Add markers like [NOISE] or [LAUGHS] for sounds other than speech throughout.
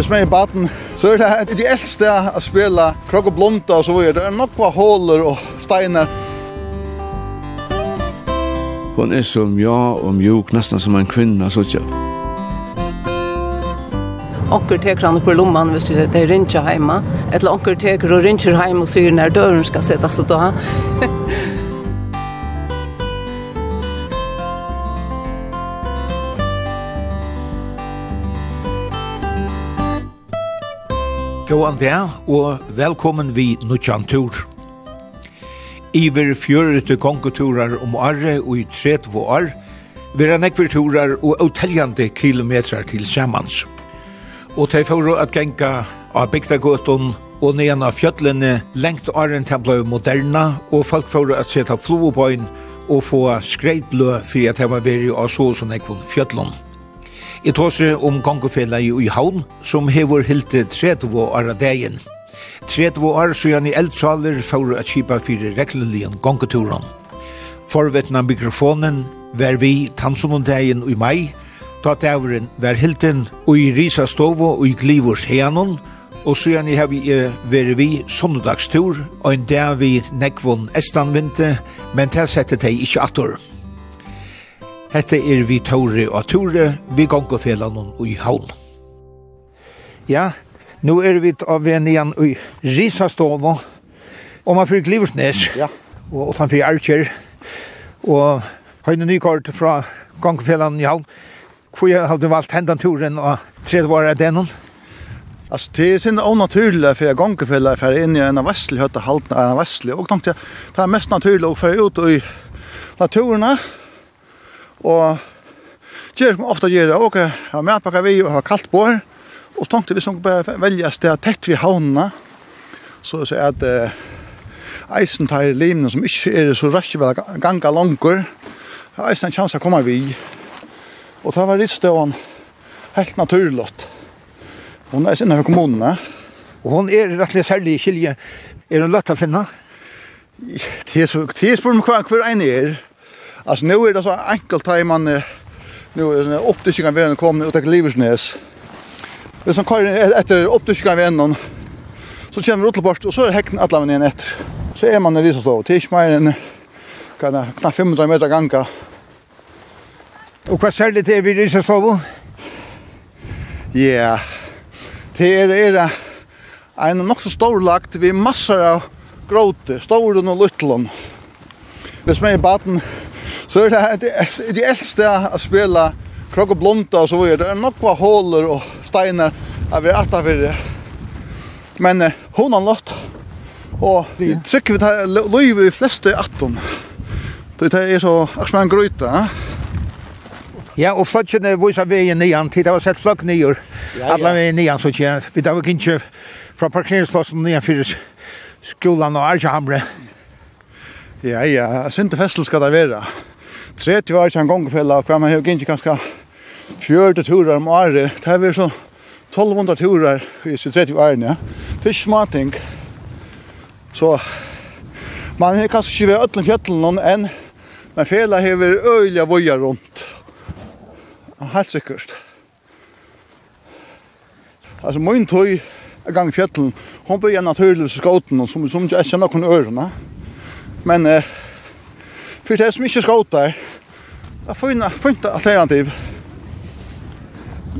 hvis man er i baden, så er det et ideelt sted å spille krok og blonda og så videre. Det er nokva håler og steiner. Hon er så mja og mjuk, nesten som en kvinna, så ikke. Onker teker han på lomman hvis det er rinsja heima. Eller onker teker og rinsjer heima og sier når døren skal settes og da. [LAUGHS] Gåan det, og velkommen vi Nuttjan Tur. Iver fjørete kongeturar om arre og i tretv år, arr, nekver nekvirturar og uteljande kilometrar til samans. Og til for at genka av bygdagåten og nedan av fjöllene lengt arren til ble moderna, og folk for at seta flobøyn og få skreitblø for at heva veri av så som ekvun fjøtlene. Jeg tåse om gongefellet i Havn, som hever hilti 30 år av dagen. 30 år siden i eldsaler for at kipa fyrir regleligen gongeturen. Forvetna mikrofonen var vi tansunundagen i mai, da dæveren var hilten og i risa stovo og i glivors heanon, og siden jeg har vært vi sondagstur, og en dag vi nekvån estanvinte, men til sette de ikke atter. Hette er vi Tore og Tore, vi gong og felan og i havn. Ja, nu er vi av en igjen i Risastova, og man fyrir Gliversnes, ja. og han fyrir Archer, og høyne nykort fra gong og felan i havn. Hvor har du valgt hendan turen og tredje var det noen? Alltså det är sin onaturligt för jag gånger för för in i en västlig hötta av en västlig och tänkte det är mest naturligt att föra ut i naturerna Og gjør som ofte gjør det, og har medpakket vi og har kaldt på her, og så tenkte vi som bare velge et sted tett ved havnene, så så er det eisen tar limene som ikke er så raskt ved ganga langer, har eisen en chans å komme vi. Og det var litt stående helt naturlig. Hun er innenfor kommunene, og hun er rettelig særlig i Kylje. Er hun lett å finne? Det er, så, det er spørsmål hva hver en er. Alltså nu är det så enkelt att man nu är det optiska vägen kommer och tar Liversnäs. Det som kör efter optiska vägen så kommer det bort och så är häcken alla vägen ett. Så är man i det så det är mer än kan knappt 500 meter ganga. Och vad säger det till vi i så Ja. Det är det en nok så stor lagt vi massor av gråte, stor og liten. Hvis vi er i baden, Så det är det det äldsta att spela krok og blonta och så videre. Det är några hålor och stenar av det åtta för det. Men hon har lott. Och vi trycker vi det løyve i fleste atten. Det er så att man gryta. Ja, og flotjen viser vi veien nian, til det var sett flokk Alla alle veien nian, så ikke, vi tar var ikke fra parkeringsplassen nian fyrir skolan og Arjahamre. Ja, ja, synte festel skal det være. 30 år sedan gångfälla, för man har inte ganska 40 turer om året. Det är så 1200 turer i 30 år, ja. Det är småting. Så man har kanskje ikke vært ødelen fjallen noen enn, men fjällen har vært øyelig vøyer rundt. Helt sikkert. Altså, min tøy er gang i fjallen, Hon blir naturlig skåten, som, som ikke er kjenner noen ørene. Men eh, för det som inte skåtar. Jag får inte får inte alternativ.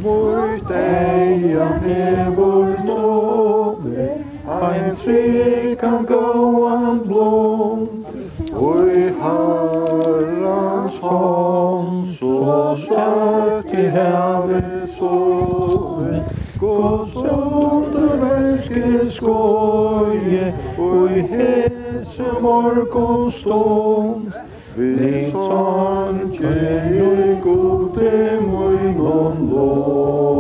Mot dig jag lever nåde Ein trygg kan gå an blom Ui herrans hånd Så stört i havet sove Gås under mänskes skoje Ui hese morgon stånd Vi sanke i gode munnen loven.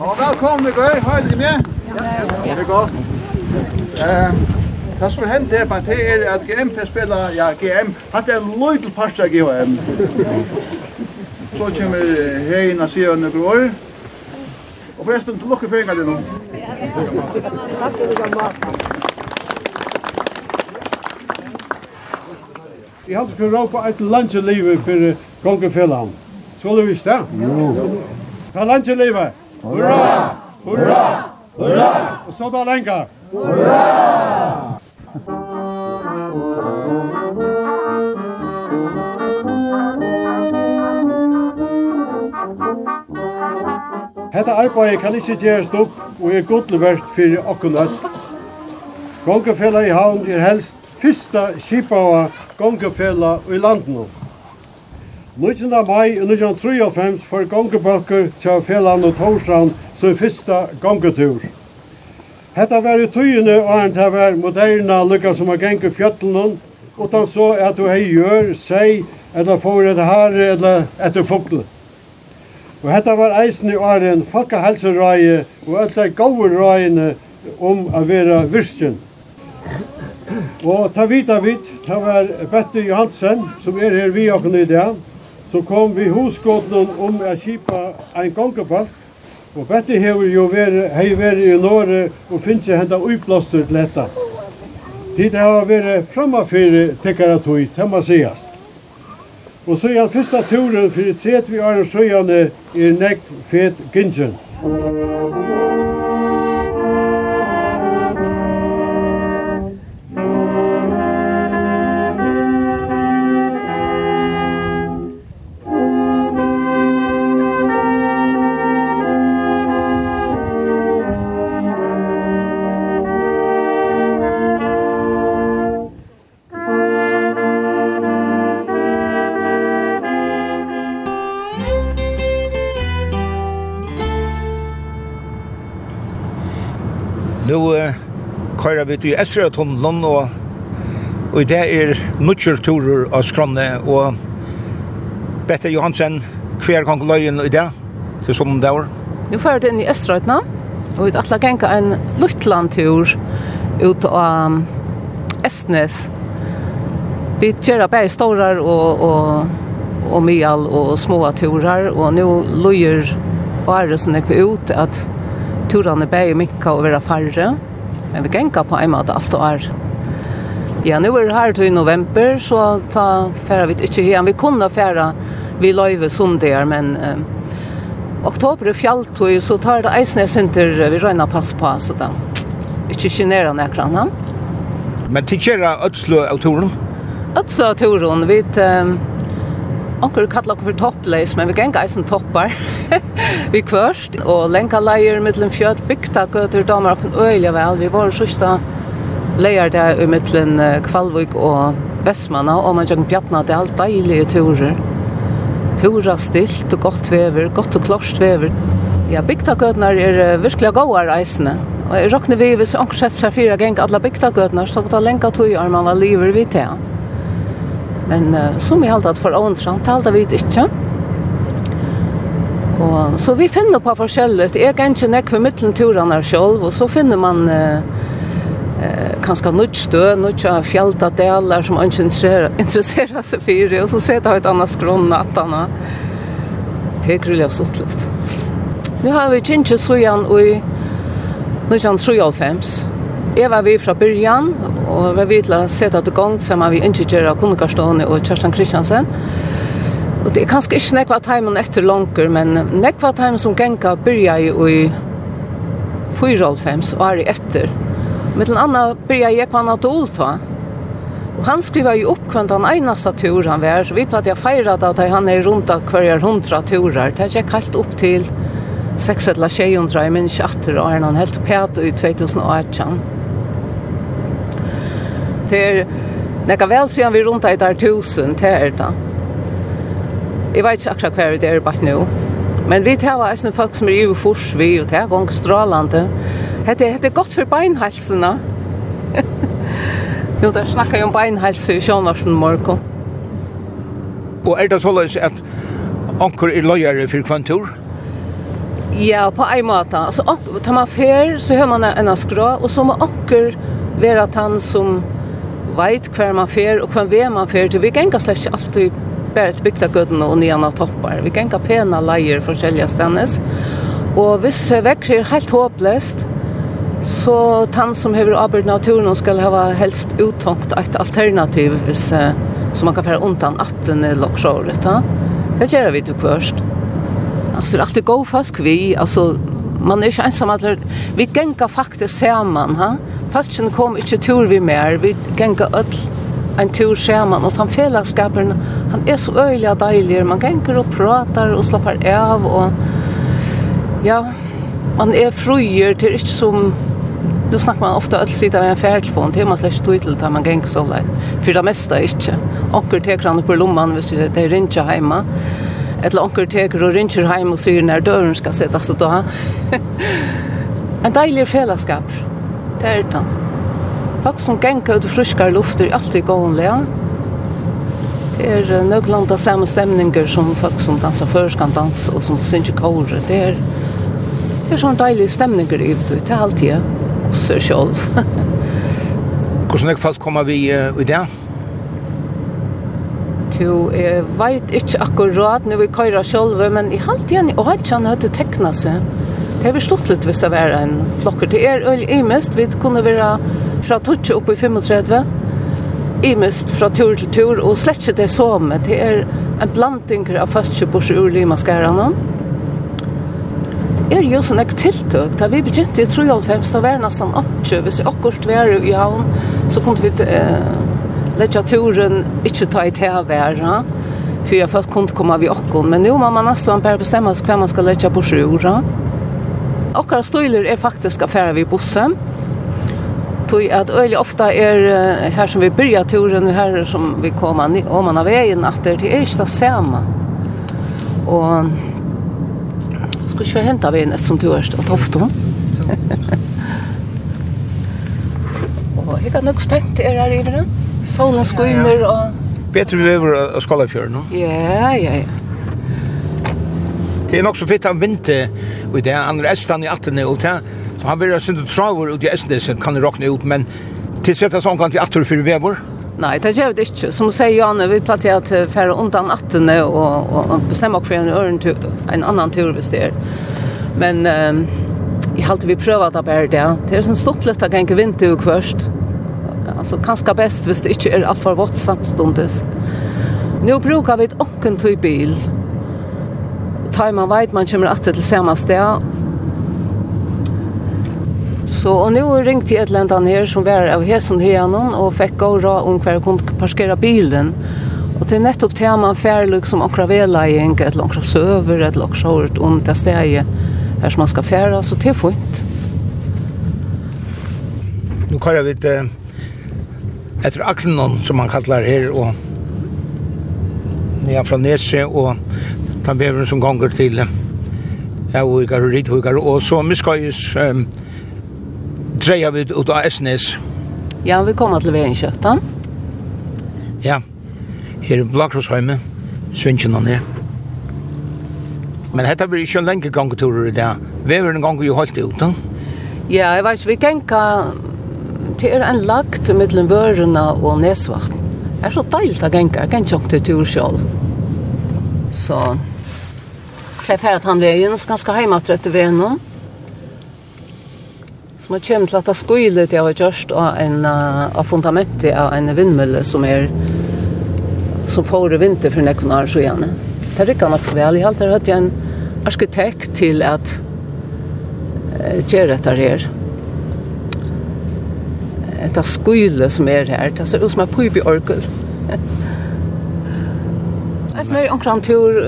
Og velkommen, det Gøy. Høyde de med? Ja. Det er godt. Det som hendte er bare det er at GM spiller, ja, GM, at det er løydel parst av GM. Så kommer heina siden noen år. Og forresten, du lukker fingeren din nå. Ja, ja. Jeg hadde skulle råpe et landjelivet for kongefellene. Så du visst det? Jo. Ta landjelivet! Hurra! Hurra! Hurra! Og så da lenka! Hurra! Hetta arbeiði kan ikki gerast upp og er gott verkt fyri okkum öll. Kongafella i havn er helst fyrsta skipaua gongefela i landinu. 19. mai 1953 for gongebøkker til felan og Torsland sin fyrsta gongetur. Hetta var i tøyene og han til var moderna lukka som har gengu fjötlen utan så at du hei gjør, seg, eller får et hare, eller etter fuglet. Og hetta var eisen i åren folkehelsereie og alle gode røyene om å være virkjen. Og ta vita vit, ta var Bette Johansen, som er her vi og i dag, kom vi hosgåten om å kipa ein gongepark. Og Bette hever jo vært, hei vært i Norge og finnes jeg henda uiblåster til dette. Tid har vært framme for tekkere tog, det må sies. Og så er første turen for 30 år søgjene er nekk fet gynsjen. Musikk færa vi til Esratunnelen, og, og det er nutjerturer av Skranne, og Bette Johansen, hver gang løyen i det, til sånn det var. Nå færa vi inn i Esratunnelen, og vi atla genga en Lutland-tur ut av Estnes. Vi gjør bare stårar og, og, og mjall og små turer, og nå løyer Aresen ekve ut at turene bare minka og være færre. Men vi gengar på en måte alt og er. Ja, nu er det her til november, så ta færa vi ikke igjen. Vi kunne færa vi løyve sundier, men eh, oktober er fjalltøy, så tar det eisne senter vi røyna pass på, så da. Ikke kinera nekran han. Men til kjera Øtslo av turen? Øtslo av turen, vi... Eh, Onkur kallar okkur for toppleis, men vi genga eisen toppar [LAUGHS] vi kvørst. Og lenka leier mittlen fjøt bygta gøtur damer okkur øyla vel. Vi var sista leier der i mittlen Kvalvik og Vestmanna, og man gjeng bjatna det alt deilige turer. Pura stilt og godt vever, godt og klorst vever. Ja, bygta gøtnar er virkelig gauar eisene. Og jeg råkner vi hvis onkur sett seg fyra geng alla bygta gøtnar, så gøtta lenka tog er man var liver vi til. Men uh, som vi alltid for åndtrand, det alltid vet ikke. Og, så vi finner på forskjellet. Jeg kan ikke nekve mittelenturene selv, og så finner man uh, eh kanskje nødt stø, nødt av fjelta deler som ikke interesserer, interesserer seg for, og så ser det et annet skrån at han Det er og stått litt. Nå har vi kjent så igjen i 1993, Jeg var vi fra byrjan, og var vi til å sette til gang sammen vi innkjører av Kunnekarsstående og Kjerstan Kristiansen. Og det er kanskje ikke nekva timen etter langer, men nekva timen som genka byrja i i 4.5 og er i etter. Med den andre byrja jeg kvann at olta. Og han skriva jo opp kvann den einaste tur han var, så vi platt jeg feira at han er rundt av hver hundra turer. Det er ikke kalt opp til 6 eller 600, jeg minns ikke atter, og er han helt pæt i 2018 det er nekka vel siden vi rundt eit der tusen, til er da. Jeg vet ikke akkurat hva det er bare nå. Men vi tar eisen folk som er i fors vi, og det er gong strålande. Det er godt for beinhalsene. [LAUGHS] jo, der snakker jeg om beinhalse i Sjånvarsen morgen. Og er det sånn at anker er løyere for kvantur? Ja, på en måte. Altså, tar man fer, så hører man en skrå, og så må anker være at han som vet hver man fer og hver vei man fer til. Vi gengar slett ikke alltid bare til bygdagøttene og nyan av toppar. Vi gengar pena leier forskjellige stennes. Og hvis vekker er helt håpløst, så tann som hever arbeid naturen skal hava helst uttankt et alternativ hvis, så man kan fære undan atten eller loksåret. Det gjør vi til kvørst. Alltså det är alltid god folk vi, alltså man er ikke ensam alle. Vi genga faktisk saman, ha? Falsen kom ikke tur vi mer, vi genga öll en tur saman, og den fellesskapen, han er så øyelig deilig, man gengar og pratar og slappar av, og ja, man er fruer, till ikke som Nu snackar man ofta öll sida av en färtelefon till man släpper tog till man gäng så lätt. För det mesta är inte. Onker tekrar på lomman hvis det är rinja hemma eller onker teker och ringer hem och sier när dörren ska sättas så [LAUGHS] då. en deilig fällskap. det är det. Folk som ganger ut friska luft är alltid gånliga. Det är nöglanda samma stämningar som folk som dansar før kan danse, og som synger kåre. Det är, det är sån deilige stämningar i det, det är alltid, ja. själv. er? Hvordan er folk kommer vi i det? to. Jeg vet ikke akkurat når vi kører selv, men i halvt igjen i Åhetsjan har det tekna seg. Det har vi stått litt hvis det var en flokker. Det er øl i mest. Vi kunne være fra 12 oppe i 35. I mest fra tur til tur, og slett ikke det med Det er en blanding av folk bortsett ur limaskærene. Det er jo sånn ek tiltøk. Da vi begynte i 93, da var det nesten 80. Hvis vi akkurat var i havn, så kunne vi... Eh, lägga turen inte ta i tävera för jag fått kunde komma vi och men nu måste man nästan bara bestämma sig vem man ska lägga på sjura. Och stolar är faktiskt affärer vi bussen. Tui at øyli ofta er her som vi byrja turen, her som vi koma om man av vegin, at det er ikke det samme. Og skal ikke henta vegin etter som du er og tofte Og jeg kan nok spent er her i den. Solen skiner og... Betre vi över av Skalafjörn, no? Ja, ja, ja. Det er nok så fitt han vinter og det, andra er i attene og det, så han vil ha sin traver ut i Estnesen, kan det råkne ut, men til setta sånn kan til atter för vever? Nei, det gjør det ikke. Som sier Janne, vi platter at færre undan attene og, og bestemmer for en, øren, en annan tur hvis det er. Men um, jeg halte vi prøver det bare det. Det er sånn stort løft at jeg ikke vinter og kvørst. Alltså kanske bäst hvis det inte är allt för vått samstundes. Nu brukar vi ett åken till bil. Tar man vet man kommer att till samma sted. Så, och nu ringte ett land eller annet som var av hesen høyene, och fick gå ra om kvar kunde parkera bilen. Och det er nettopp til man færlig som akkurat vedlegging, eller akkurat søver, eller akkurat om det stedet här som man ska färra så det är fint. Nu kör vi til etter Axelnon, som man kallar her, og nede fra Nese, og den beveren som ganger til Hauikar og Ridhuikar, og så miskøyes um, dreia vi ut av Esnes. Ja, vi kommer til veien kjøttan. Ja, her i Blakrosheime, svinsjene ned. Men hetta blir ikke en lenge gangeturer i dag. Veveren ganger jo holdt ut, da. Ja, jeg vet vi kan det er en lagt mellom vørene og nesvart. Det er så deilt å gjenge, jeg kan ikke til tur selv. Så det er ferdig han veien, så ganske hjemme til etter veien nå. Så man kommer til at det skulle til å ha gjørst av, en, av fundamentet av en vindmølle som er som får vinter for nekken av så gjerne. Det rykker nok så vel. Jeg har alltid hatt en arkitekt til at uh, gjøre dette her dette skule som er her. Det ser ut som en pyp i orkel. Jeg snør omkring tur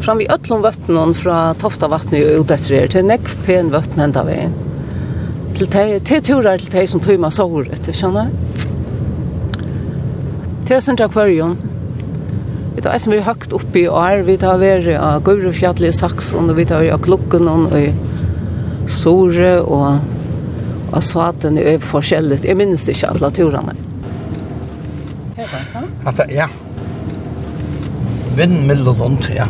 fram vi öllum vötnum fra Toftavattni og ut etter her, til nekv pen vötn enda vi. Til te, te turar til te som tøyma sår det skjønner Til jeg sender akvarium. Vi tar eisen vi høgt oppi og er, vi tar veri av Gaurufjallet i Saxon, og vi tar veri av Klokkenon og Sore og Og svaten er forskjellig. Jeg minnes ikke alle turene. At, ja. Vind mellom rundt, ja.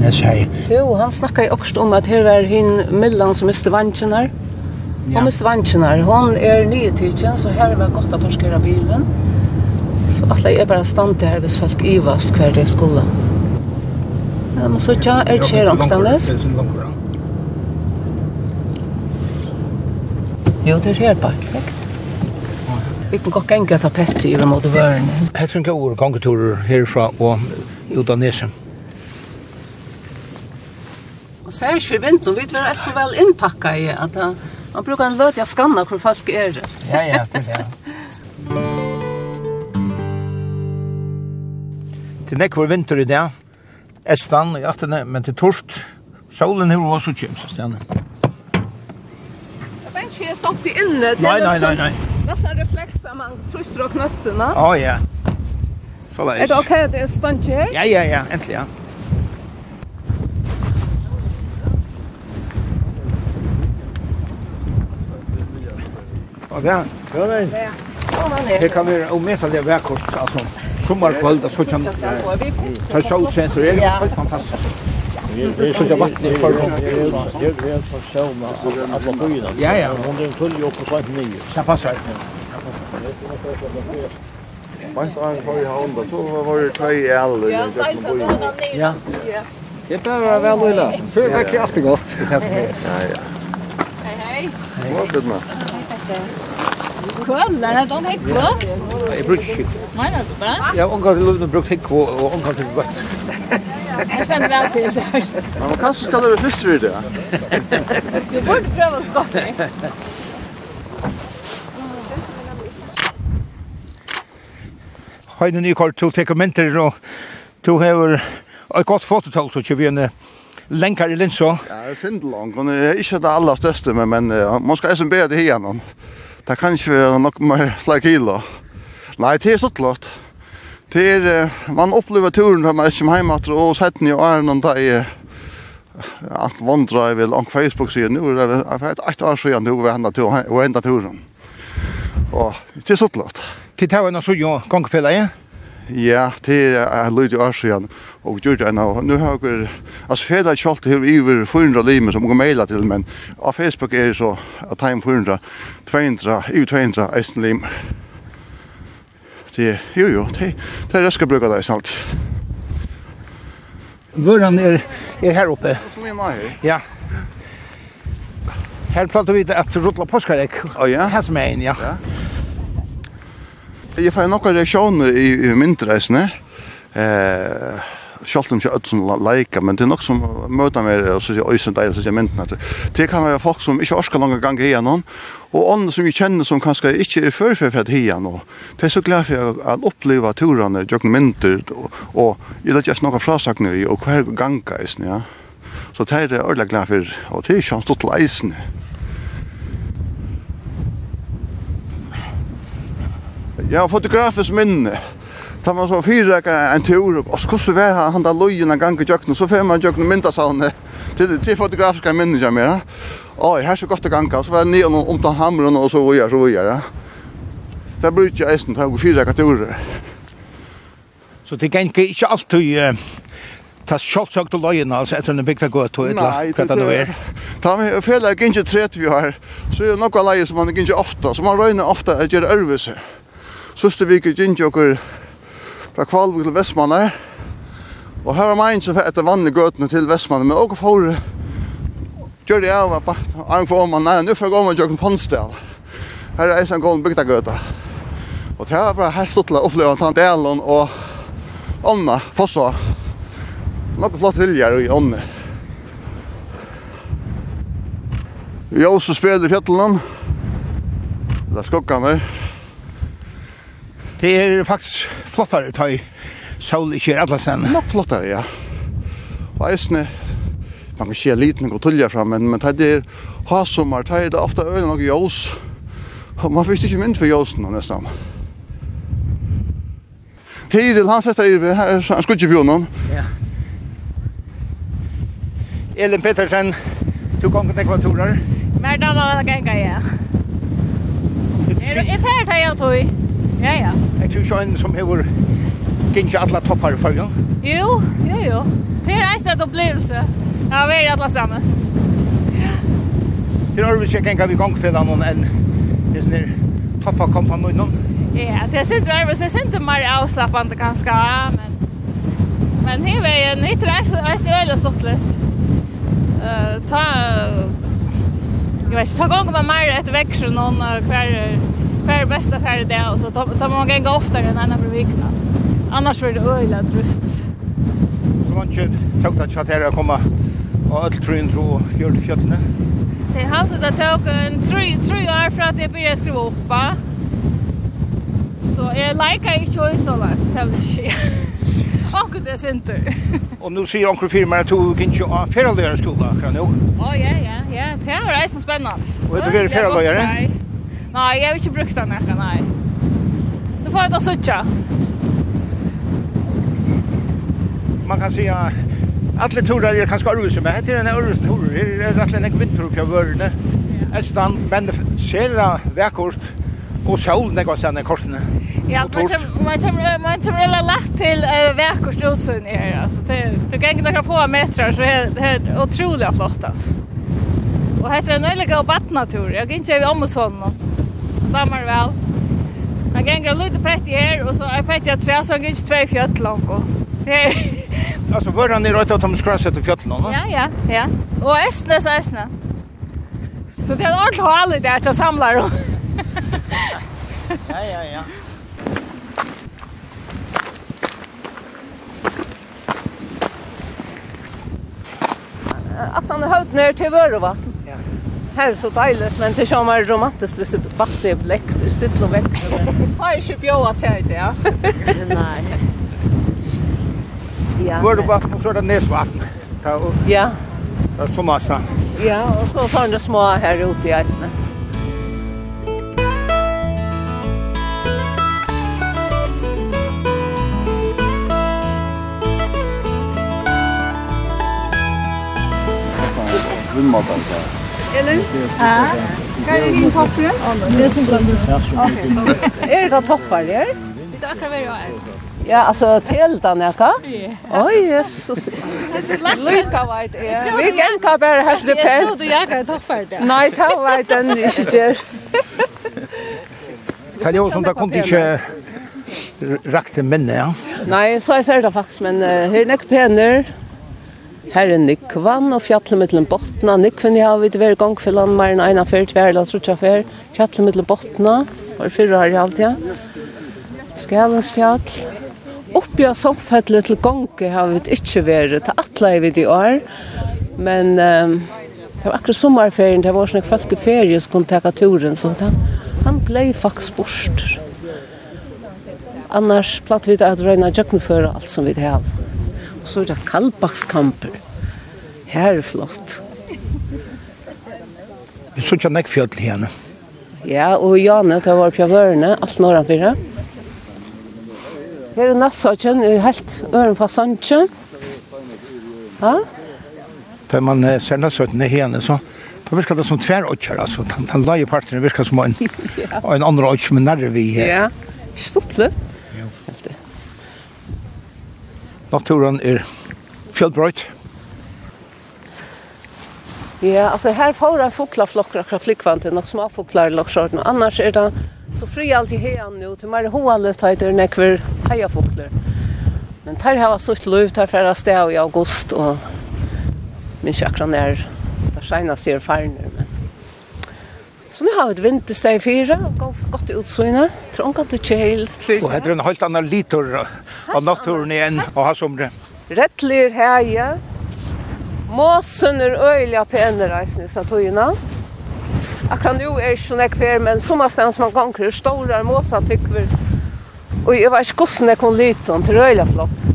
Nes hei. Jo, han snakka jo også om at her var hin Millan som miste vantjen her. Ja. Hun miste vantjen her. Hun er nye tidsen, så her var godt å parskere bilen. Så alle er bare stand til her hvis folk ivast hver det skulle. Ja, men så tja, er det skjer omstandes. Det er langt, Jo, det er helt perfekt. Vi kan godt gænge etter Petter i remote vørene. Petter en god gangeturer herfra og ut av Nesem. Og særlig for vinteren, vi er så vel innpakket i at man bruker en løt jeg skanner hvor folk er det. Ja, ja, det er det. Det er vinter i dag. Estan i astene, men til torst. Solen er også kjemst, Stjane. Ja jag stått inne till. Nej, nej, nej, nej. Nästan reflexar man frustrar och knötterna. Ja, oh, ja. Så läs. Är det okej att det är stank här? Ja, ja, ja, äntligen. Ja, det Ja, Ja, det är. Det kan vara omätliga vekkort, alltså sommarkvöld, så kan ta sig det er helt fantastiskt. Vi er så vatten i forhånd. Vi er for sjøvna alle byene. Ja, ja. Hun er en tull opp og sånt nye. Det passer. Bant var for i havn, så var det tøy i alle. Ja, bant var det nye. Ja. Det bare var vel illa. Så er det ikke alltid godt. Ja, ja. Hei, hei. Hva er det med? Kväll, det don't hit på. Jag brukar shit. Menar du det? Ja, hon går till Lund och brukar hit och hon går till Jeg kjenner vel til det her. Ja, men kanske ska det være fyrst vid det. Du burde prøve å skotte. Heine Nykort, to teker mynter, og du hever et godt fototall, så ikke vi en lenkar i linsa. Ja, det er sindelang, og det er ikke det aller største, men, men man skal eisen bedre det hianen. Det kan ikke være nok mer flere kilo. Nei, det er stått lott. Det man upplever turen når man er som och sett ni i åren om det att vandra i väl på Facebook så nu är det ett ett år sedan då vi vil till och enda turen. Och det är så klart. Til det var en kan gangfella, ja? Ja, det er lyd i år siden, og gjør det ennå. nu har jeg, altså fela kjalt her iver 400 limer som går maila til, men av Facebook er det så at time 400, 200, iver 200, eisen limer det jo jo, det, det er jeg skal bruke det i salt. Vøren er, er her oppe. Ja. Her prater vi at rutla påskarek. Å oh, ja? Her som er en, ja. ja. Jeg får noen reaksjoner i, i myndreisene. Eh, sjalt om ikke ødsen leika, men det er nok som møter meg, og så sier øysen deg, og så sier mynden. Det kan være folk som ikke orsker langt gang hia noen, og andre som vi kjenner som kanskje ikke er førferd for at hia nå. Det er så glad for at oppleva turene, jøkken mynter, og jeg lett ikke noen frasakne i, og hver ganga eisen, ja. Så det er ordentlig glad for, og det er ikke han stått til eisen. Jeg har fotografisk minne. Ja. Da man så fyra en tur och skulle vara han han där lojen en gång i jökna så får man jökna mynda sa han till till fotografiska minnen jag mer. Oj, här så gott att ganga så var ni om om den hamren och så vidare så vidare. Det brukar jag ästen ta fyra turer. Så det kan inte alltid ta sjálvsagt og løgin altså etter en bygda gøtt og etla hva det nå er. Ta mig och fela ikke tret vi har, så er några lejer som man ikke ofta, så man røyner ofta at gjøre ørvise. Søste vi ikke ikke okker fra Kvalvik til Vestmannar. Og her var mein som etter vann i gøtene til Vestmannar, men også for gjør det av at Arne for man, nei, nå får jeg gå med Jørgen Fonsdal. Her er eisen gående bygda gøta. Og det var bare helt stått til å oppleve at han delen og ånda, fossa. Noe flott viljer i ånda. har også spiller i fjellene. Det er skokkene. Det er faktisk flottare ta i sol ikke er alle sen. Nok flottare, ja. Og eisne, man kan se liten og tullja fram, men, men det er hasommer, det er ofte øyne nok jås. Man fyrst ikke mynd for jåsen nå nesten. Tiril, han setter i, han skulle ikke noen. Ja. Elin Petersen, du kom til ekvatorer. Hver dag var det ganga, ja. Er du i ferd her, jeg tog? Ja, ja. Jeg tror ikke en som hever gynns alle toppar i fyrrjon. Jo, jo, jo. Det er eist et opplevelse. Ja, vi er i alla stramme. Det er øvrigt ikke engang vi gongfellan noen enn det er sånne toppar noen. Ja, det er sint øvrigt, det er sint mer avslappande ganske, men men her veien, hit er eist øyla stått litt. Uh, ta, jeg vet ikke, ta gong med mer etter vekk noen hver färre bästa färre det och så tar, tar man gänga oftare än andra för vikna. Annars blir det öjla trust. Så man kör tog att chattera komma och allt tror inte och fjord fjöllne. Det har alltid att tog en tre tre år för att jag började skriva upp. va. Så jag likar inte och så läst det vill säga. Och det är inte. Och nu ser onkel firma att du kan ju ha färdelärare skola kan nu. Ja ja ja ja, det är ju spännande. Och det blir färdelärare. Nei, jeg har ikke brukt den her, nei. Du får ta suttja. Man kan säga alle turer er kanskje örvis men heter en örvis turer Det er rett är rätt länge vinter oppi av vørene. Estan men det ser da vekkort, og solen er går sen korsene. Ja, man kommer man man man rela lätt till verkost rosen är alltså det det kan några få meter så det är otroligt flott alltså. Och heter en öliga och vattnatur. Jag gick inte i Amazon. Och damer vel. Han ganger en liten pett i her, så är pett i at tre, så han ganger tvei fjøtt langt. Alltså var han i rätt att de skräsa till fjällen va? Ja ja, ja. Och Esne så Esne. Så det är allt hålet där att samla då. ja ja ja. Att han har höjt ner till Vörvatten. Här är så dejligt, men det kör mer romantiskt hvis vattnet är bläckt, det är stilt och väckt. Har jag köpt jag till det, ja? Nej. Ja. Vår vatten så är det näsvatten. Ja. Det är så massa. Ja, och så tar det små här ute i äsna. Vimmadan där. Elin? Ja. Hva er din topper? Det er simpelthen. Er det topper her? Det er akkurat her. Ja, altså til den jeg kan. Åh, Jesus. Lykke vet jeg. Vi kan ikke bare helt opp her. Jeg trodde jeg kan ta for det. Nei, ta vet den ikke gjør. Kan jo, som det kom ikke rakt til minne, ja? Nei, så jeg det faktisk, men her er nok pener. Her er Nikvan og fjallet mittlen Botna. Nikvan har vi vært gang for mer en av fyrt, hver eller trutja fyr. Fjallet mittlen Botna, og fyrre har jeg alltid. Skalensfjall. Oppi av somfellet til gongi har vi ikke vært, til atle i i år. Men um, det var akkurat sommerferien, det var sånn at folk i ferie som kunne teka turen, så han, han blei faktisk bort. Annars platt vi det at røyna jøkkenføra alt som vi det har. Og så er det kaldbakskamper. Her er flott. Vi så ikke nekk fjøtlen henne. Ja, og Janne, det var på vørene, alt når han fyrer. Her er nattsatjen, helt øren fra Sanche. Ja? Da man ser nattsatjen henne, så Da virker det som tvær åkjer, altså. Den, den laie parten virker som en, [LAUGHS] en andre åkjer med nærre vi. her. Ja, stortlig naturen er fjellbrøyt. Ja, altså her får jeg fuklaflokker akkurat flikkvann til små småfoklar i loksjorten. Annars er det så fri alltid heian nu til mer hoaløfthøyder enn ekver heiafokler. Men her har jeg sutt løv, her færre sted i august, og min kjøkran er, det skjegna sier færner, men Så nu har vi ett vintersteg fyra och gott utsyna. Trångat och kjäl. Och det är en helt annan litor av naturen igjen, og ha somre. Rättlir här. Måsen er öjliga på en rejs nu så tog Akkurat nu är det sån här kvar men sommarstans man gånger stora måsar tycker vi. jeg jag var skossen när jag kom liten till öjliga flopp.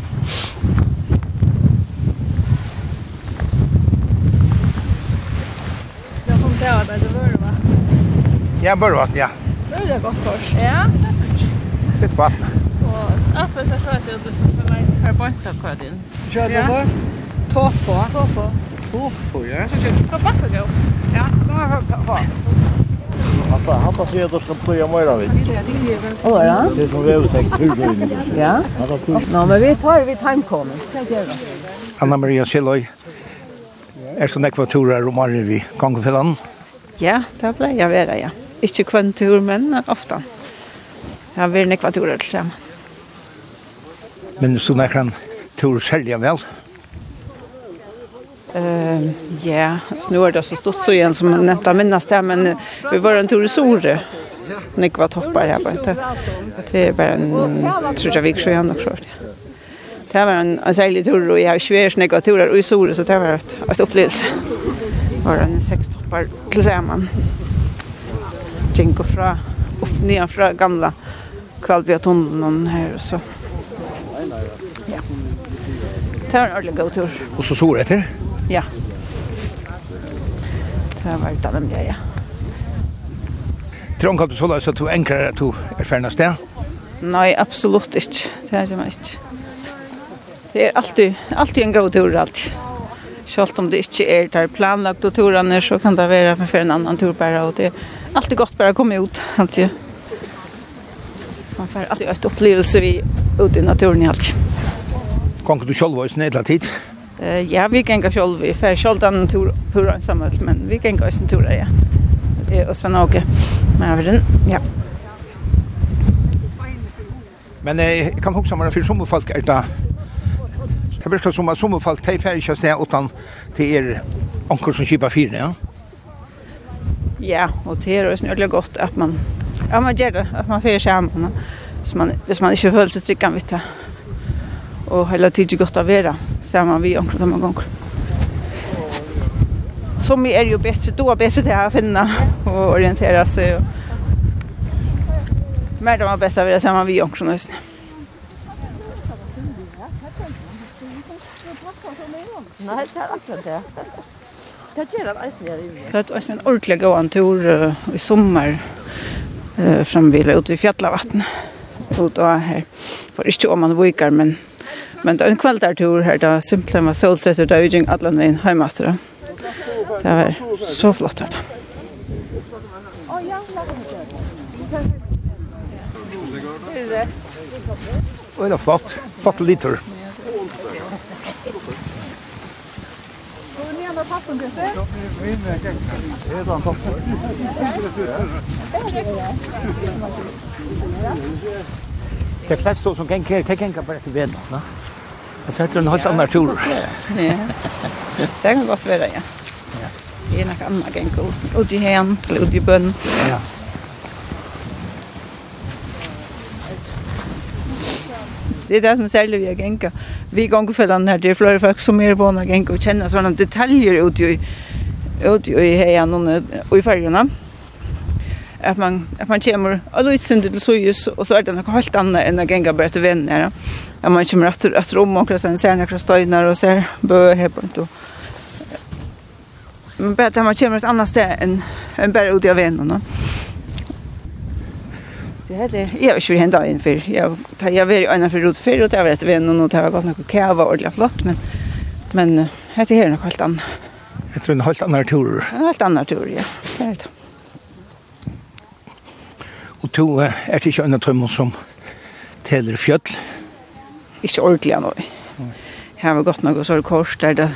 Ja, Børvatten, ja. Det er godt kors. Ja, det er fint. Litt vatten. Og appen så ser jeg at du skal få meg her bort av kødden. Kjør det bare? Tåpå. Tåpå. Tåpå, ja. Så kjør du. På bakken, jo. Ja, da har jeg på. Hata, hata sier at du skal pløya møyra vidt. Åh, ja? Det er som vi har sagt, turgøyne. Ja? Nå, men vi tar vi timekommen. Anna-Maria Silloy. er så nekva turer og marrer vi kongefellene? Ja, det ble jeg vera, ja. Ikke kvann tur, men ofte. Jeg har vært nekva turer til sammen. Men så når han tur selja vel? Uh, ja, så nu er det så stort så igjen som jeg nevnte minnes det, men vi var en tur i Sore. Nekva toppar her på. Det er bare en, tror jeg vi ikke så igjen nok så. Det var en, en særlig tur, og jeg har svært nekva turer i Sore, så det var et, et opplevelse. Det var en seks toppar til sammen gikk fra opp nye fra gamla Kvalbjørtunnelen her og så. Ja. Det var en ordentlig god tur. Og så sår etter? Ja. Det var det de gjør, ja. Tror du du så løs at du enklere at du er ferdig sted? Nei, absolutt ikke. Det er ikke ikke. Det er alltid, alltid en god tur, alltid. Selv om det ikke er der planlagt og turene, så kan det være for en annan tur bare, og det er alltid gott bara komma ut alltid. Man får alltid ett upplevelse vi ut i naturen alltid. Kan du själv vara snälla tid? Eh ja, vi kan gå själv. Vi får själv den tur pura ensamma men vi kan gå i tur ja. Det är oss från Åke. Men den, ja. Men eh kan också vara för som folk är det Det verkar som att som folk tar färg just utan till er ankor som kipar fyra, ja? Ja, og det er også nødvendig godt at man at man gjør det, at man får skärmen. Hvis man, hvis man ikke føler seg trygg vet vi Og hele hela tiden gott att vara samman vi omkring samma gång. Som er jo bedre, då, er bedre til å finne og orientere seg. Og... Mer det var bäst att vara samman vi omkring oss. Nei, det er akkurat det. Vad gör han eisen här inne? Det är en ordentlig gåan tur i sommar eh framvila ut vid fjällavatten. Ut och här. För inte om man vikar men men det är en kvällstur här där simpelt med solsetter där ujing alla vägen hemma så. Det är så flott här. Oh ja, det är rätt. Och det är flott. Flott litur. ta tappen, gutter? Det er en tappen. Det er flest som ganger her, det ganger bare til vennen, da. Jeg setter en helt annen tur. Ja, det kan godt være, ja. Det er noe annet ganger, ut i hen, eller ut i bønnen. Ja. Det är det som är särskilt vi gänga. Vi gånger för den här, det är flera folk som är vana gänga och känner sådana detaljer ut i ut i hejan och i färgerna. Att man, att man kommer och lyser till sojus och så är det något helt annat än att gänga bara till vänner. Att man kommer att, att rom och sen ser några stöjnar och ser bö här på inte. Men bara att man kommer ett annat ställe än, än bara ut i vännerna. Så jag hade jag var ju hända in för jag tar jag var en för rot för och det var ett vän och något har gått något kava och ordla flott men men hette här något helt annat. Jag tror en helt annan tur. En helt annan tur ja. Det är det. Och to är det inte en dröm som täller fjöll. Inte ordentligt nu. Här har gått något så kors där det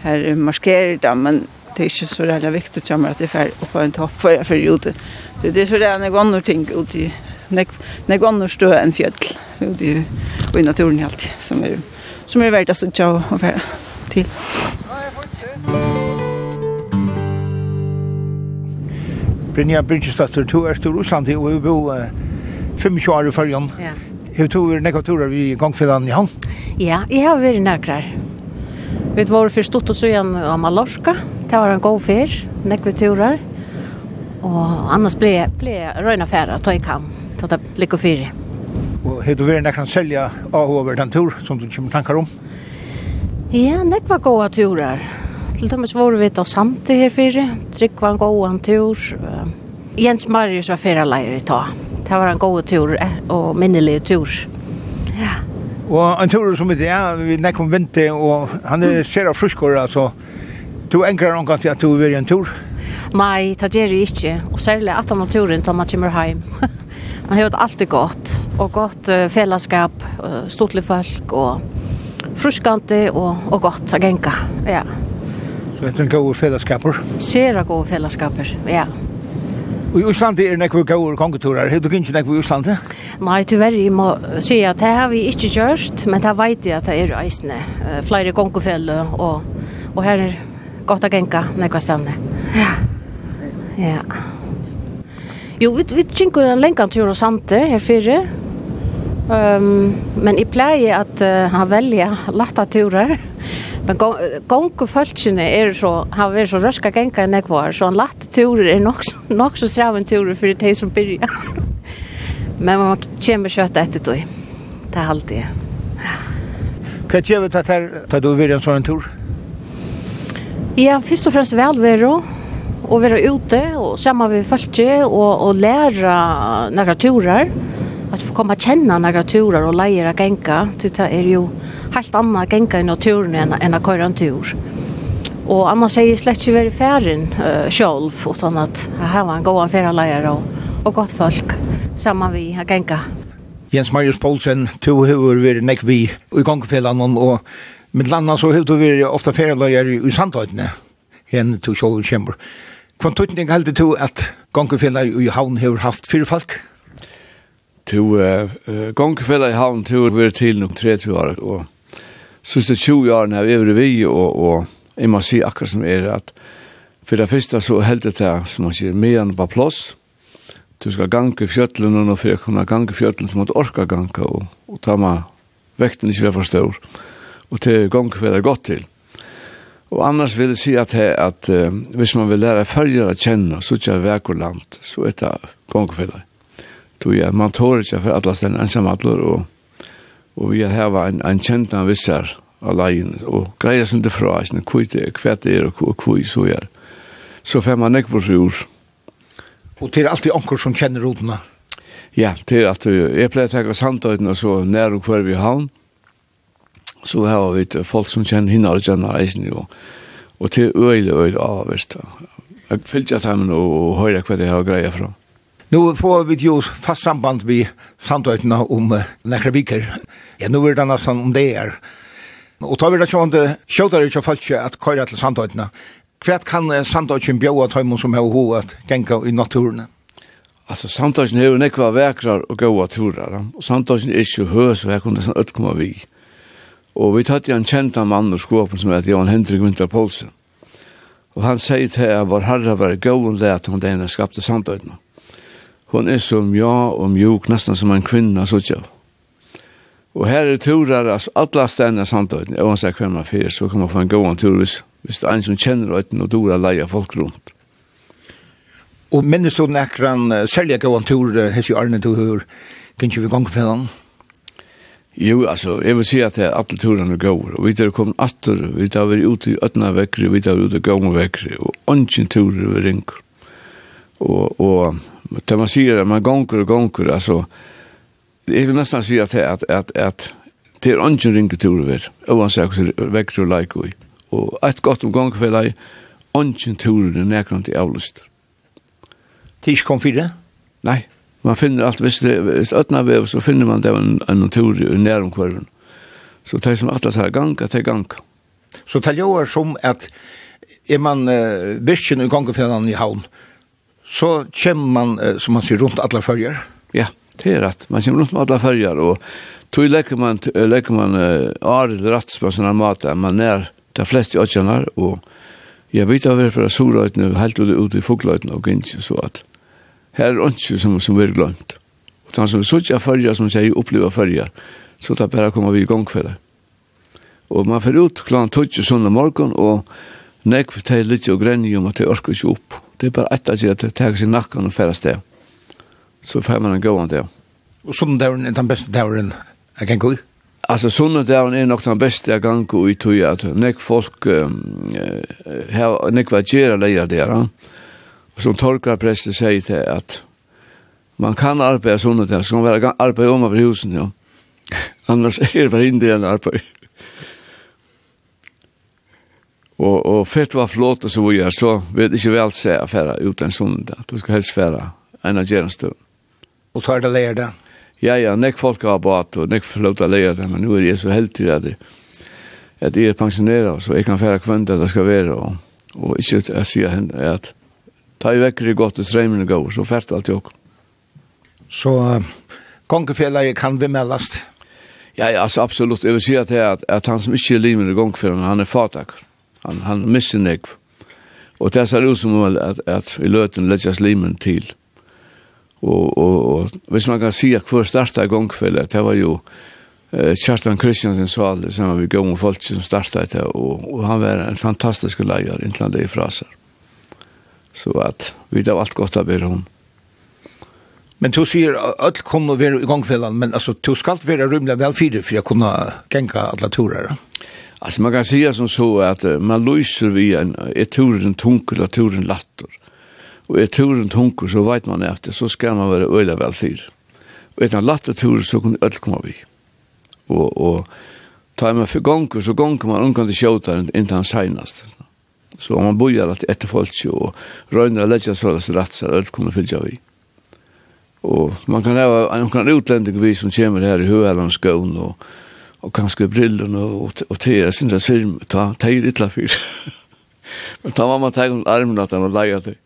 här markerar det men det är inte så jävla viktigt för mig att det är upp på en topp för jag för ute. Det det är så där några andra ting ut i några andra stö en fjäll ut i i naturen helt som är som är värt att så tjå och för till. Brynja Birgisdatter, du er til Russland, og vi bor 25 år i førjen. Ja. Hur tog vi nekva turer vi i gongfedan i hand? Ja, jeg har vært nærkrar. Vi var för stort och så igen av Mallorca. Det var en god fär, nekve turer. Och annars blev blev röna färra ta i kam, Ta det blick och fyra. Och hur du vill när kan sälja av över den tur som du kommer tankar om. Ja, nekva goda turar. Til dømes var vi da samt her fyrre. Trygg var en god tur. Jens Marius var fyra leir i ta. Det var en god tur og minnelig tur. Ja. Og en tur som i det, vi nekk om vinter, og han er ser av fruskår, altså. Du enkrar omgang til at du vil en tur? Nei, det gjør jeg ikke. Og særlig at han turen til man kommer hjem. man har alltid godt, og godt uh, fellesskap, uh, stortlig folk, og fruskante, og, og godt å genka. Ja. Så det er en god fellesskaper? Ser gode fellesskaper, ja. Ja. Og i Osland er nekkur gaur kongeturar. Hefur du gynnt nekkur i Osland? Nei, tyverri, jeg må si at det har vi ikke gjort, men det veit jeg at det er eisne. Flere kongefelle, og, og her er godt å genka nekva stedne. Ja. Ja. Jo, vi, vi kjenker en lengan tur og sante her fyrre. Um, men i pleier at uh, han velger latta turer. Men gongu fölksinni er så, hafa verið svo røska genga enn ekvar, så han latt turer er nokk så stravin turer fyrir det som byrja. [LAUGHS] Men man kemur kjøtt etter tog. Det er alltid. Hva gjør det her, tar du virja en sånn tur? Ja, først og fremst velvero, og være ute, og sammen med fölksinni, og, og læra nekra turer att få komma känna några turer och lära att gänga. Det är ju helt annat att gänga i naturen än, än att köra en tur. Och annars säger jag slett inte väldigt färgen uh, själv utan att här var en god färre och, och gott folk samman vi att gänga. Jens Marius Poulsen, du har varit näck vi i gångfällan och med landa så har du varit ofta färre i Sandhöjtene. Hen till själv kämpar. Kvantutning heldig du at gongufjellar i havn har haft fyrir folk? to uh, gongfella i havn to vi til nok 30 år og siste 20 år når vi er vi og, og jeg må si akkurat som er at for det første så heldt det som man sier medan på plass du skal gange fjötlen og for jeg kunne gange fjötlen så må du orka gange og, og ta meg vekten ikke være for stor og til gongfella godt til. Og annars vil jeg si at, he, at uh, hvis man vil lære færger å kjenne, så ikke er vekk og land, så er det gongfellet tog jeg, man tår ikke for alle stedene ensamhandler, og, og vi har en, en kjent av visser av leien, og greier som det fra, hva det er, hva det er, og hva så er. Så får man ikke på fjord. Og det er alltid anker som kjenner rodene? Ja, det er at jeg pleier å tenke samtøyden og så nær og hver vi havn, så har vi folk som kjenner henne og kjenner reisen, og, og til øyne, øyne, avvist. Jeg fyllt jeg til og høyre hva det har greia fra. Mm. Nu får vi jo fast samband vi samtøytene om uh, näkra viker. Ja, nu er det nesten om det er. Og tar vi det sjönde skjutare ju fallet att til till samtalna. Kvärt kan uh, samtalen til dem som har hod at genka i naturene? Altså, samtøytene er jo nekva vekrar og goda turer. Og samtøytene er ikke hös och jeg kunne nesten utkomme vi. Og vi tatt en kjenta mann og skåpen som heter Johan Hendrik Winter Poulsen. Og han sier til at vår herre var i og det at han denne skapte samtøytene. Hon er som ja og mjuk, nesten som en kvinna, så ikke. Og her er turar, altså, alle stedene samtøyden, og han sier hvem man fyrir, så kan man få en gåan tur, hvis, hvis det er en som kjenner øyden og dora leia folk rundt. Og minnes du nekran, særlig gåan tur, hess jo Arne, du hør, kan ikke vi gong fyrir Jo, altså, jeg vil si at det er alle turene går, og vi er kommet atter, vi er vært ute i øtna vekkere, vi er ute i gåan vekkere, og ånden turer vi ringer og og det man säger, man gånger och gånger, alltså, jag vill nästan säga at at, at, at det är ingen ringer till sier hvordan hur og leik lajkar. og et godt om gånger för dig, ingen turer är näkron till avlust. Tisch kom fire? Nei man finner allt, hvis det är ötna vev så finner man det en, en natur i näromkvarven. Så det som alla så här ganga, det är ganga. Så det gör som att är man uh, virken i gången i havn, så kommer man, som man sier, rundt alla färger. Ja, det är rätt. Man kommer runt med alla färger och tog lägger man, lägger man uh, ar på rattspassarna mat man är de flesta åtgärderna och jag vet av varför så nu helt ute i foglöjten och inte så att her er ikke som, som vi er glemt. Og Utan som sådana färger som säger uppleva färger så tar bare komma vi igång för det. Och man får ut klockan 12 söndag morgon och nekv till lite og gränning om att det orkar inte upp Det er bare ett av det at ta sin nakken og færre sted. Så får man en gående det. Og sånn døren er den beste døren jeg kan gå i? Altså, sånn døren er nok den beste jeg kan gå i tog at nek folk her, nek hva gjerra leier der. Og som torkar prester sier til at man kan arbeide sånne der, så kan man arbeid om over husen, ja. Annars er det bare indelen arbeid. Og, og fyrt var flott og så videre, så vet ikke vel se å fære ut en sundag. Du skal helst fære en av gjerenstøv. Og tar det leir det? Ja, ja, nek folk har bat, og nek flåta leir det, men nå er jeg så heldig at jeg, at jeg er pensjoneret, så jeg kan fære kvendt at det skal være, og, og ikke jeg sier henne at ta i vekker i godt og streimen og går, så fært alt jokk. Så uh, gongefjellet kan vi meldast? Ja, ja, altså absolutt. Jeg vil si at, at, at han som ikke er livet i gongefjellet, han er fatakker. Han, han miste nekv. Og det ser ut som vel at, at i løten letjas limen til. Og, og, og hvis man kan si at hver starta i det var jo eh, Kjartan Kristiansen sal, som var vi gong og folk som starta det, og, og han var en fantastisk leier, inntil han det i fraser. Så at vi gav alt godt av bedre hon. Men du sier alt kunne være i gongfellet, men altså, du skal være rymlig vel for å kunne genka alle turer. Ja. Alltså man kan säga som så att man lyser vi en är turen tung och turen lattor. Och är turen tung så vet man efter så ska man vara öle väl fyr. Och är en lattor tur så kan öll komma vi. Och och tar man för gånger så gånger man unkan det skjuta inte han senast. Så om man bojar att ett folk så och rönna lägga så där rätt så öll kommer fylla vi. Och man kan ha en kan utländig vi som kommer här i Höland och og kanskje brillene og, og teer sin der film, ta teir ytla fyr. [LAUGHS] Men ta mamma teir om armen at han og leia det.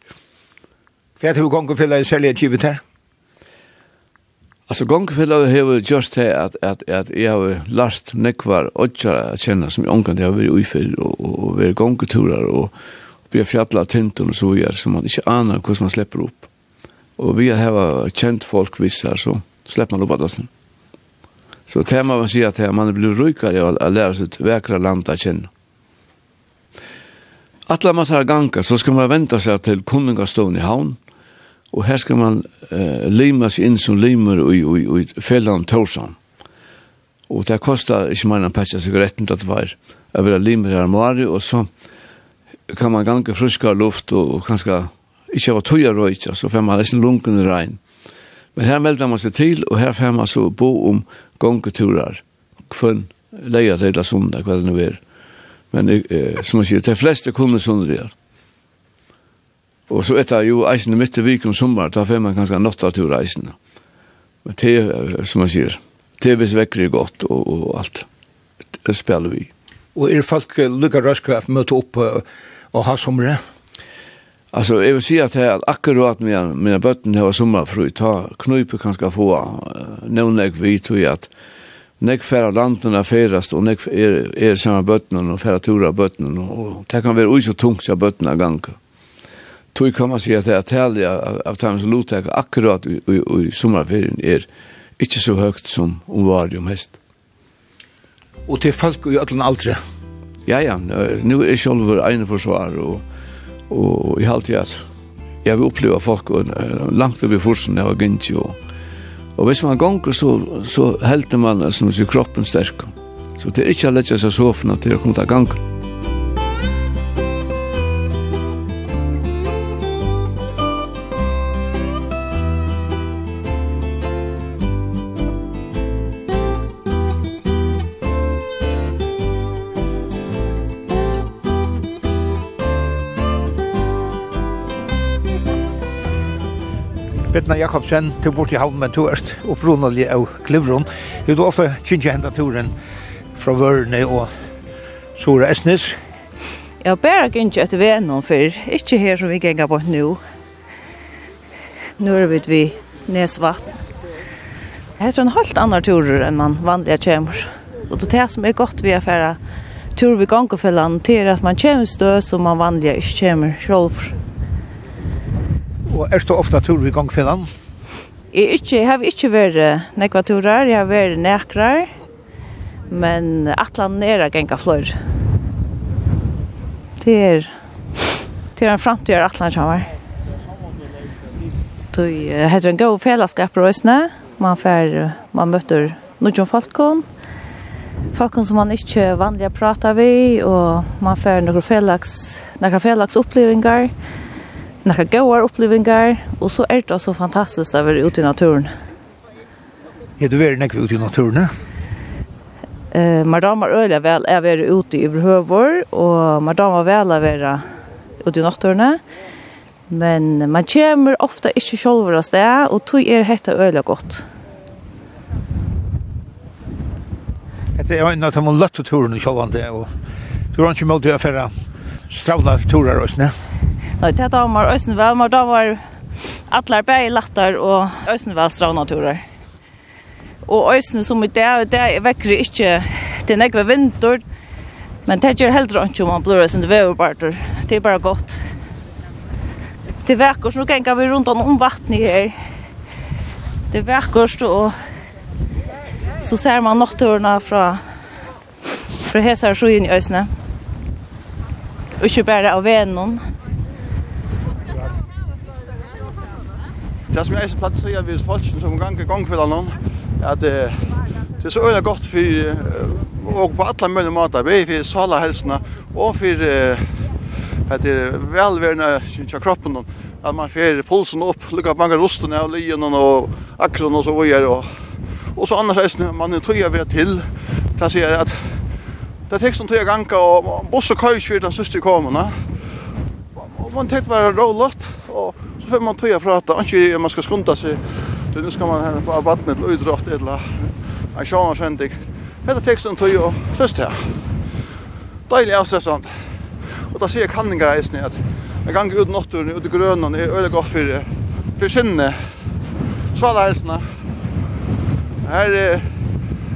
Hva er det gongen fylla i selja givet her? Altså gongen fylla hever just det at, at, at jeg har lært nekvar åtjara a kjenne som jeg omkant jeg har vært uifyr og, og og vært gongeturar og vi har fjalla tintun og så gjør som man ikke aner hvordan man slipper opp. Og vi har kjent folk vissar så slipper man opp at det Så det man vill säga att man blir rikare av att lära sig ett väckra land att känna. Alla man av ganga, så ska man vänta sig till kunningastolen i havn. Och här ska man eh, lima sig in som limer i, i, i fällan Torsan. Och det kostar inte mer än patcha cigaretten att vara över limer här mari och så kan man ganga friska luft och, och kanske inte vara tuja röjtja så får man nästan lunken i regn. Men här melder man seg till och här får man så bo om gongeturar, kvön, leia til la sunda, hva det nu er. Men eh, som man sier, de fleste kunne sunda der. Og så etter jo eisene midt i viken sommer, da får man kanskje notta tur eisene. Men det, som man sier, det er vekker er godt og, og alt. Det spiller vi. Og er folk lukka røyska at møte opp og ha somre? Ja. Alltså jag vill säga att här akkurat med mina bötten här var sommarfru ta knupe kanske få någon jag vet ju att nek färra landen färast och nek är är samma bötten och färra tura bötten och det kan vara så tungt så bötten gång. Tog kan man säga att det här av times lotek akkurat i, i, i sommarferien är inte så högt som om var det mest. Och till folk i allan aldrig. Ja ja, nu är själva en försvar och Og jeg halte at jeg vil oppleve folk og, langt over forsen jeg var gynt jo. Og hvis man gonger så, så helter man som sier kroppen sterk. Så det er ikke å lette seg sofaen til å komme til gangen. Etna Jakobsen, til bort i halmen, du er opprunnelig av Glivron. Du er ofte kjentje hendet turen fra Vørne og Sora Esnes. Ja, har bare kjentje etter vennom for ikke her som vi ganger på nå. Nå er vi ved Nesvatten. Det er en helt annen turer enn man vanlige kommer. Og det er det som er godt vi å fære tur vi gangfellan til at man kommer stø som man vanlige ikke kommer selv. Og er du ofta tur i gang? Jeg, ikke, jeg har ikke vært nekva turar, jeg har vært nekrar, men atlan er a genga fløyr. Det er, det er en framtid atlan kjammer. Det heter en god fellesskap røysene, man, fer, man møter noen folkene, folk som man ikke vanlig pratar vi, og man får noen fellesskap, noen fellesskap opplevingar, några goda upplevelser och så är det så fantastiskt att vara ute i naturen. Är du är näck ute i naturen. Eh, man damar öliga väl är vi ute i hövor och man damar väl att vara ute i naturen. Men man kommer ofta inte själv där och tog er hetta öliga gott. Det är en av de lätta turen i det och du har inte möjlighet att föra stravla turer också, nej? Nei, det har var øysen vel, men da var atler bæg latter og øysen vel stravnaturer. Og øysen som i det, det er vekker ikke, til er nekve vinter, men det gjør heller ikke om man blir øysen til veverbarter. Det er bare godt. Det er vekker, så nå ganger vi rundt om vattnet her. Det er vekker, og så ser man natturene fra fra hesar sjøen i øysene. Og ikke bare av venen. det som jeg ikke platt sier hvis folk som ganger gangkveldene, at eh, det er så øyne godt for, og på alle mulige måter, både for sala helsene og for eh, at det er velværende av kroppen, at man får pulsen opp, lukker mange rostene av lyen og akron og så videre, og, og så annars er man er tøyer ved til, det sier at det er tekst tøy tøyer ganger, og buss og køysfyr den siste kommer, og man tenkt var rålått, og får man tog jag prata, inte man skal skunda seg. Så nu ska man här på vattnet och utdratt eller en sjön sändig. Hetta teksten tog jag sist här. Deilig avstressant. Og da sier jeg kanningar eisen at jeg ganger ut nokturen ut i grønnen, er øyelig godt for, for sinne. Svala eisen. Her er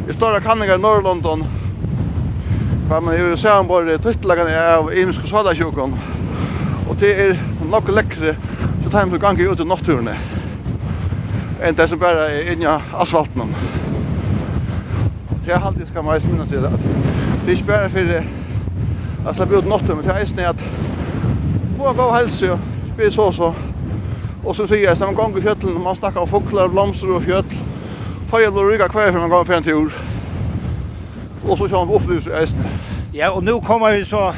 i større kanningar i Norrlondon. Hva man jo ser han bare tøytelagan av imensk og svala Og det er nok lekkere så tar vi gang ut i natturene. Enn det som bare er inni asfalten. Det er alltid skal man minne seg at det er ikke bare for å slappe ut natturen, men det er eisen at få en god helse og spise så så. Og så sier jeg, når man ganger i fjøtlen, man snakker om fokler, blomster og fjøtl, får fargjel og rygga hver for man ganger for en tur. Og så kommer man opplyser eisen. Ja, og nå kommer vi så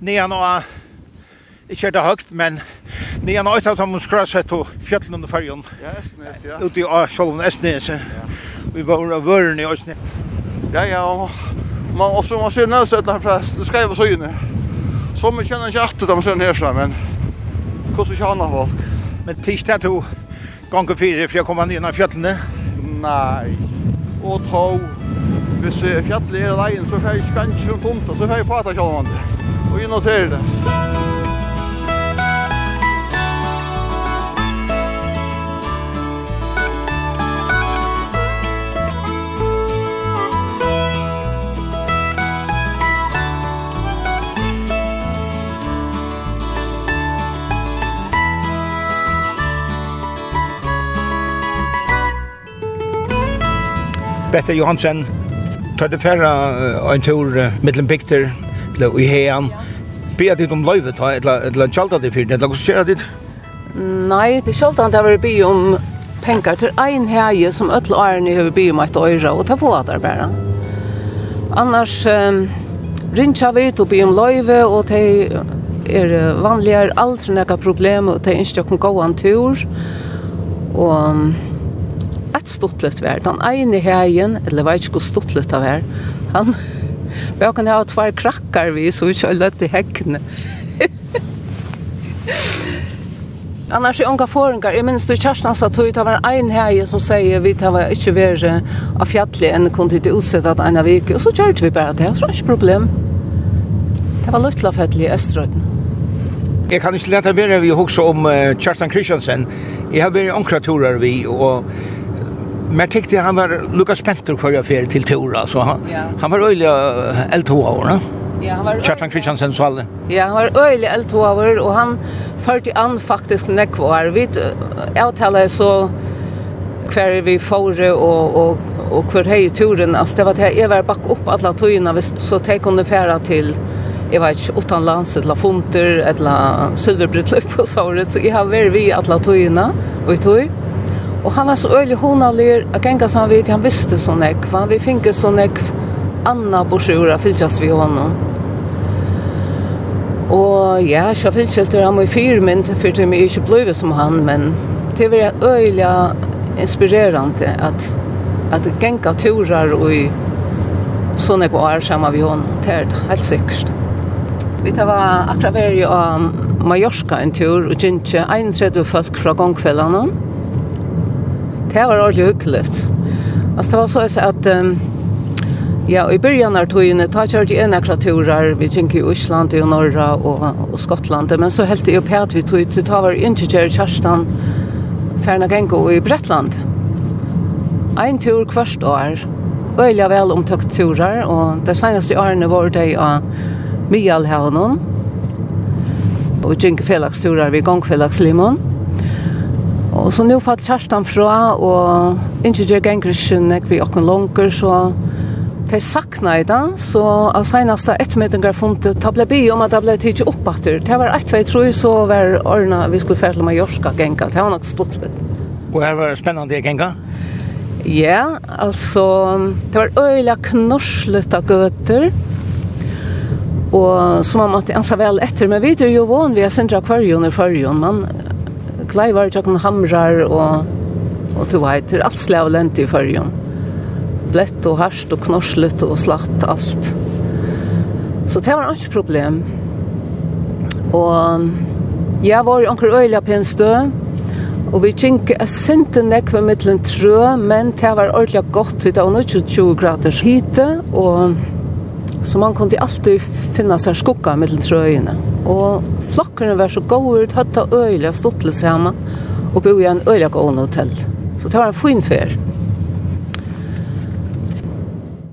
nedan og ikke er det høyt, men Ni han åtta som skras hett og fjallen under färjan. Ja, Esnes, ja. Ute i Sjölven Esnes. Ja. Vi var av vörn i Esnes. Ja, ja. Man och så man ser näs ett det ska ju så inne. Så man känner inte att de ser här så men hur så känner folk. Men tisdag to gånger fyra för jag kommer ner i fjällen. Nej. Och to. Hvis fjallet er alene, så får jeg ikke kanskje rundt om det, så får jeg prata kjallvandet. Og jeg noterer det. Bette Johansen, tar det færre uh, en tur uh, mellom bygter, til i heian, Be dit om løyve ta, eller tjalda det fyrir, eller hvordan skjer dit? Nei, det er sjaldan det var bi om penger til ein heie som öll årene har bi om et øyre, og ta få at det bare. Annars um, rinja vi til bi om løyve, og te er vanligere aldri nekka problem, og te innstjokken gåan tur, og ett stortlet vær. Den ene heien, eller vet ikke hvor stortlet det her, han, vi kan ha tvær krakkar vi, så vi ikke løtt i hekkene. [LAUGHS] Annars är unga föringar, jag minns du Kjerstan sa tog det var en heje som säger vi tar inte vara av fjallig än kunde inte utsätta att av vik og så körde vi bara det, så var ikke problem. Det var luftlafettlig i Østrøyden. Jeg kan ikke lete være vi også om uh, Kjerstan Kristiansen. Jeg har vært omkraturer vi, og Men jeg tenkte han var lukka spenter hver jeg fel til Tora så han ja. han var øyelig öliga L2 va? Ja, han var Kjartan Kristiansen så alle. Ja, han var öliga L2 och han førte an faktisk nekvar. vi avtaler så hver vi fore og, og, og hver hei turen Altså, det var det jeg var bak opp alle togene, hvis så te kunne fære til jeg vet ikke, utenlands, eller funter eller silverbröd og [LAUGHS] så så jeg har vært vi alle togene, og i tog. Og han var så øyelig honalir, og ganga som han vet, han visste så nekv, han vi finke så nekv, Anna Borsura fylkjast vi honom. Og ja, så fylkjast han i fyrmynd, for det er ikke blivet som han, men det var øyelig inspirerande at at genga turar og i sånne går sammen vi hon det er helt sikkert. Vi tar var akkurat veri av Mallorca en tur og gynne 31 folk fra gongkveldene det var ordentlig hyggeligt. Altså, det var så at, um, ja, i början av togene, ta jeg en akkurat turer, vi kjønk i Osland, i Norra og, og Skottland, men så helt jeg opp her at vi tog til ta var ikke kjør Kjerstan, Ferna Gengo i Bretland. Ein tur kvart år, øyla vel omtøkt turer, og det seneste årene var det av Mialhavnen, og kjønk felagsturer ved Gongfelagslimon. Og så nå fatt Kjerstan fra, og ikke gjør ganger skjønner vi åkken langer, så de sakna i dag, så av seneste ettermiddagen funnet, det ble by om at det ble tidlig oppatter. Det var et vei, tror jeg, så var årene vi skulle fære til Mallorca genga. Det var nok stort litt. Og her var det spennende genga? Ja, altså, det var øyla knorslet av gøter, og så man måtte ansa vel etter, men vi er jo van vi har sindra kvarjon i fargen, man kleivar, tjokken hamrar og, og du vet, det er alt slag lente i fyrjon. Blett og harst og knorslut og slatt, alt. Så det var ikke problem. Og jeg var i anker øyla på en stø, og vi kjink er sinte nekve mittlen trø, men det var ordentlig godt, det var 20 graders hite, og så man kunne alltid finna seg skukka mittlen trøyene. Og flokkene var så gode, tatt av øyla stottelig sammen, og bo i en øyla gående hotell. Så det var en fin fer.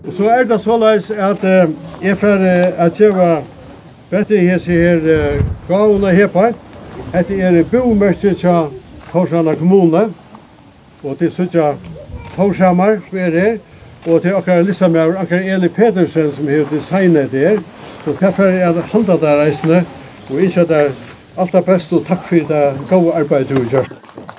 Og så er det så såleis at uh, jeg får uh, at jeg var bedre i hese her uh, gavene her på. Hette er bomørset til Torsjana kommune, og til suttja Torshamar som er her, og til akkar Lissamjær, akkurat Eli Pedersen som har designet det her. Så hva for jeg halda der reisene, Og jeg sier det alt det beste og takk for det gode arbeidet du har gjort.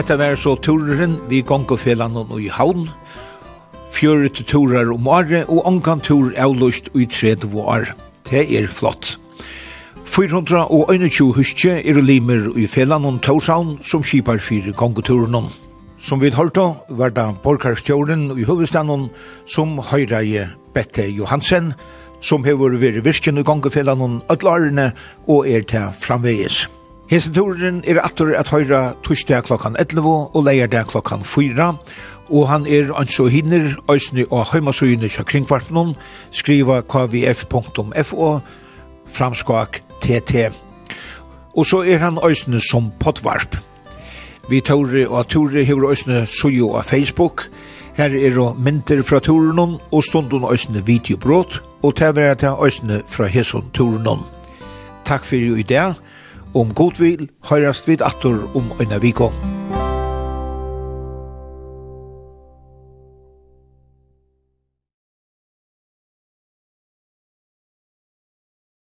Hetta var så turen vi gongofelan og i havn, fjøret turar om året og ongan tur avlust i 30 år. Det er flott. 421 huske er limer i felan og Torshavn som skipar fire gongoturen. Som vi hørte var det borgarstjåren i hovedstaden som høyre i Bette Johansen, som har vært virken i gongofelan og ødlarene og er til framvegis. Hesen turen er atur at høyra torsdag klokkan 11 og leierdag klokkan 4, og han er anså hinner øysene og heimasøyene kja kringkvarpnum, skriva kvf.fo, framskak tt. Og så er han øysene som potvarp. Vi tåre og tåre hever øysene sujo av Facebook, Her er og myndir fra turunon og stundun òsne videobrot og tævera til òsne fra hesson turunon. Takk fyrir i dag. Om god vil, høyrast vid atur om øyne vikon.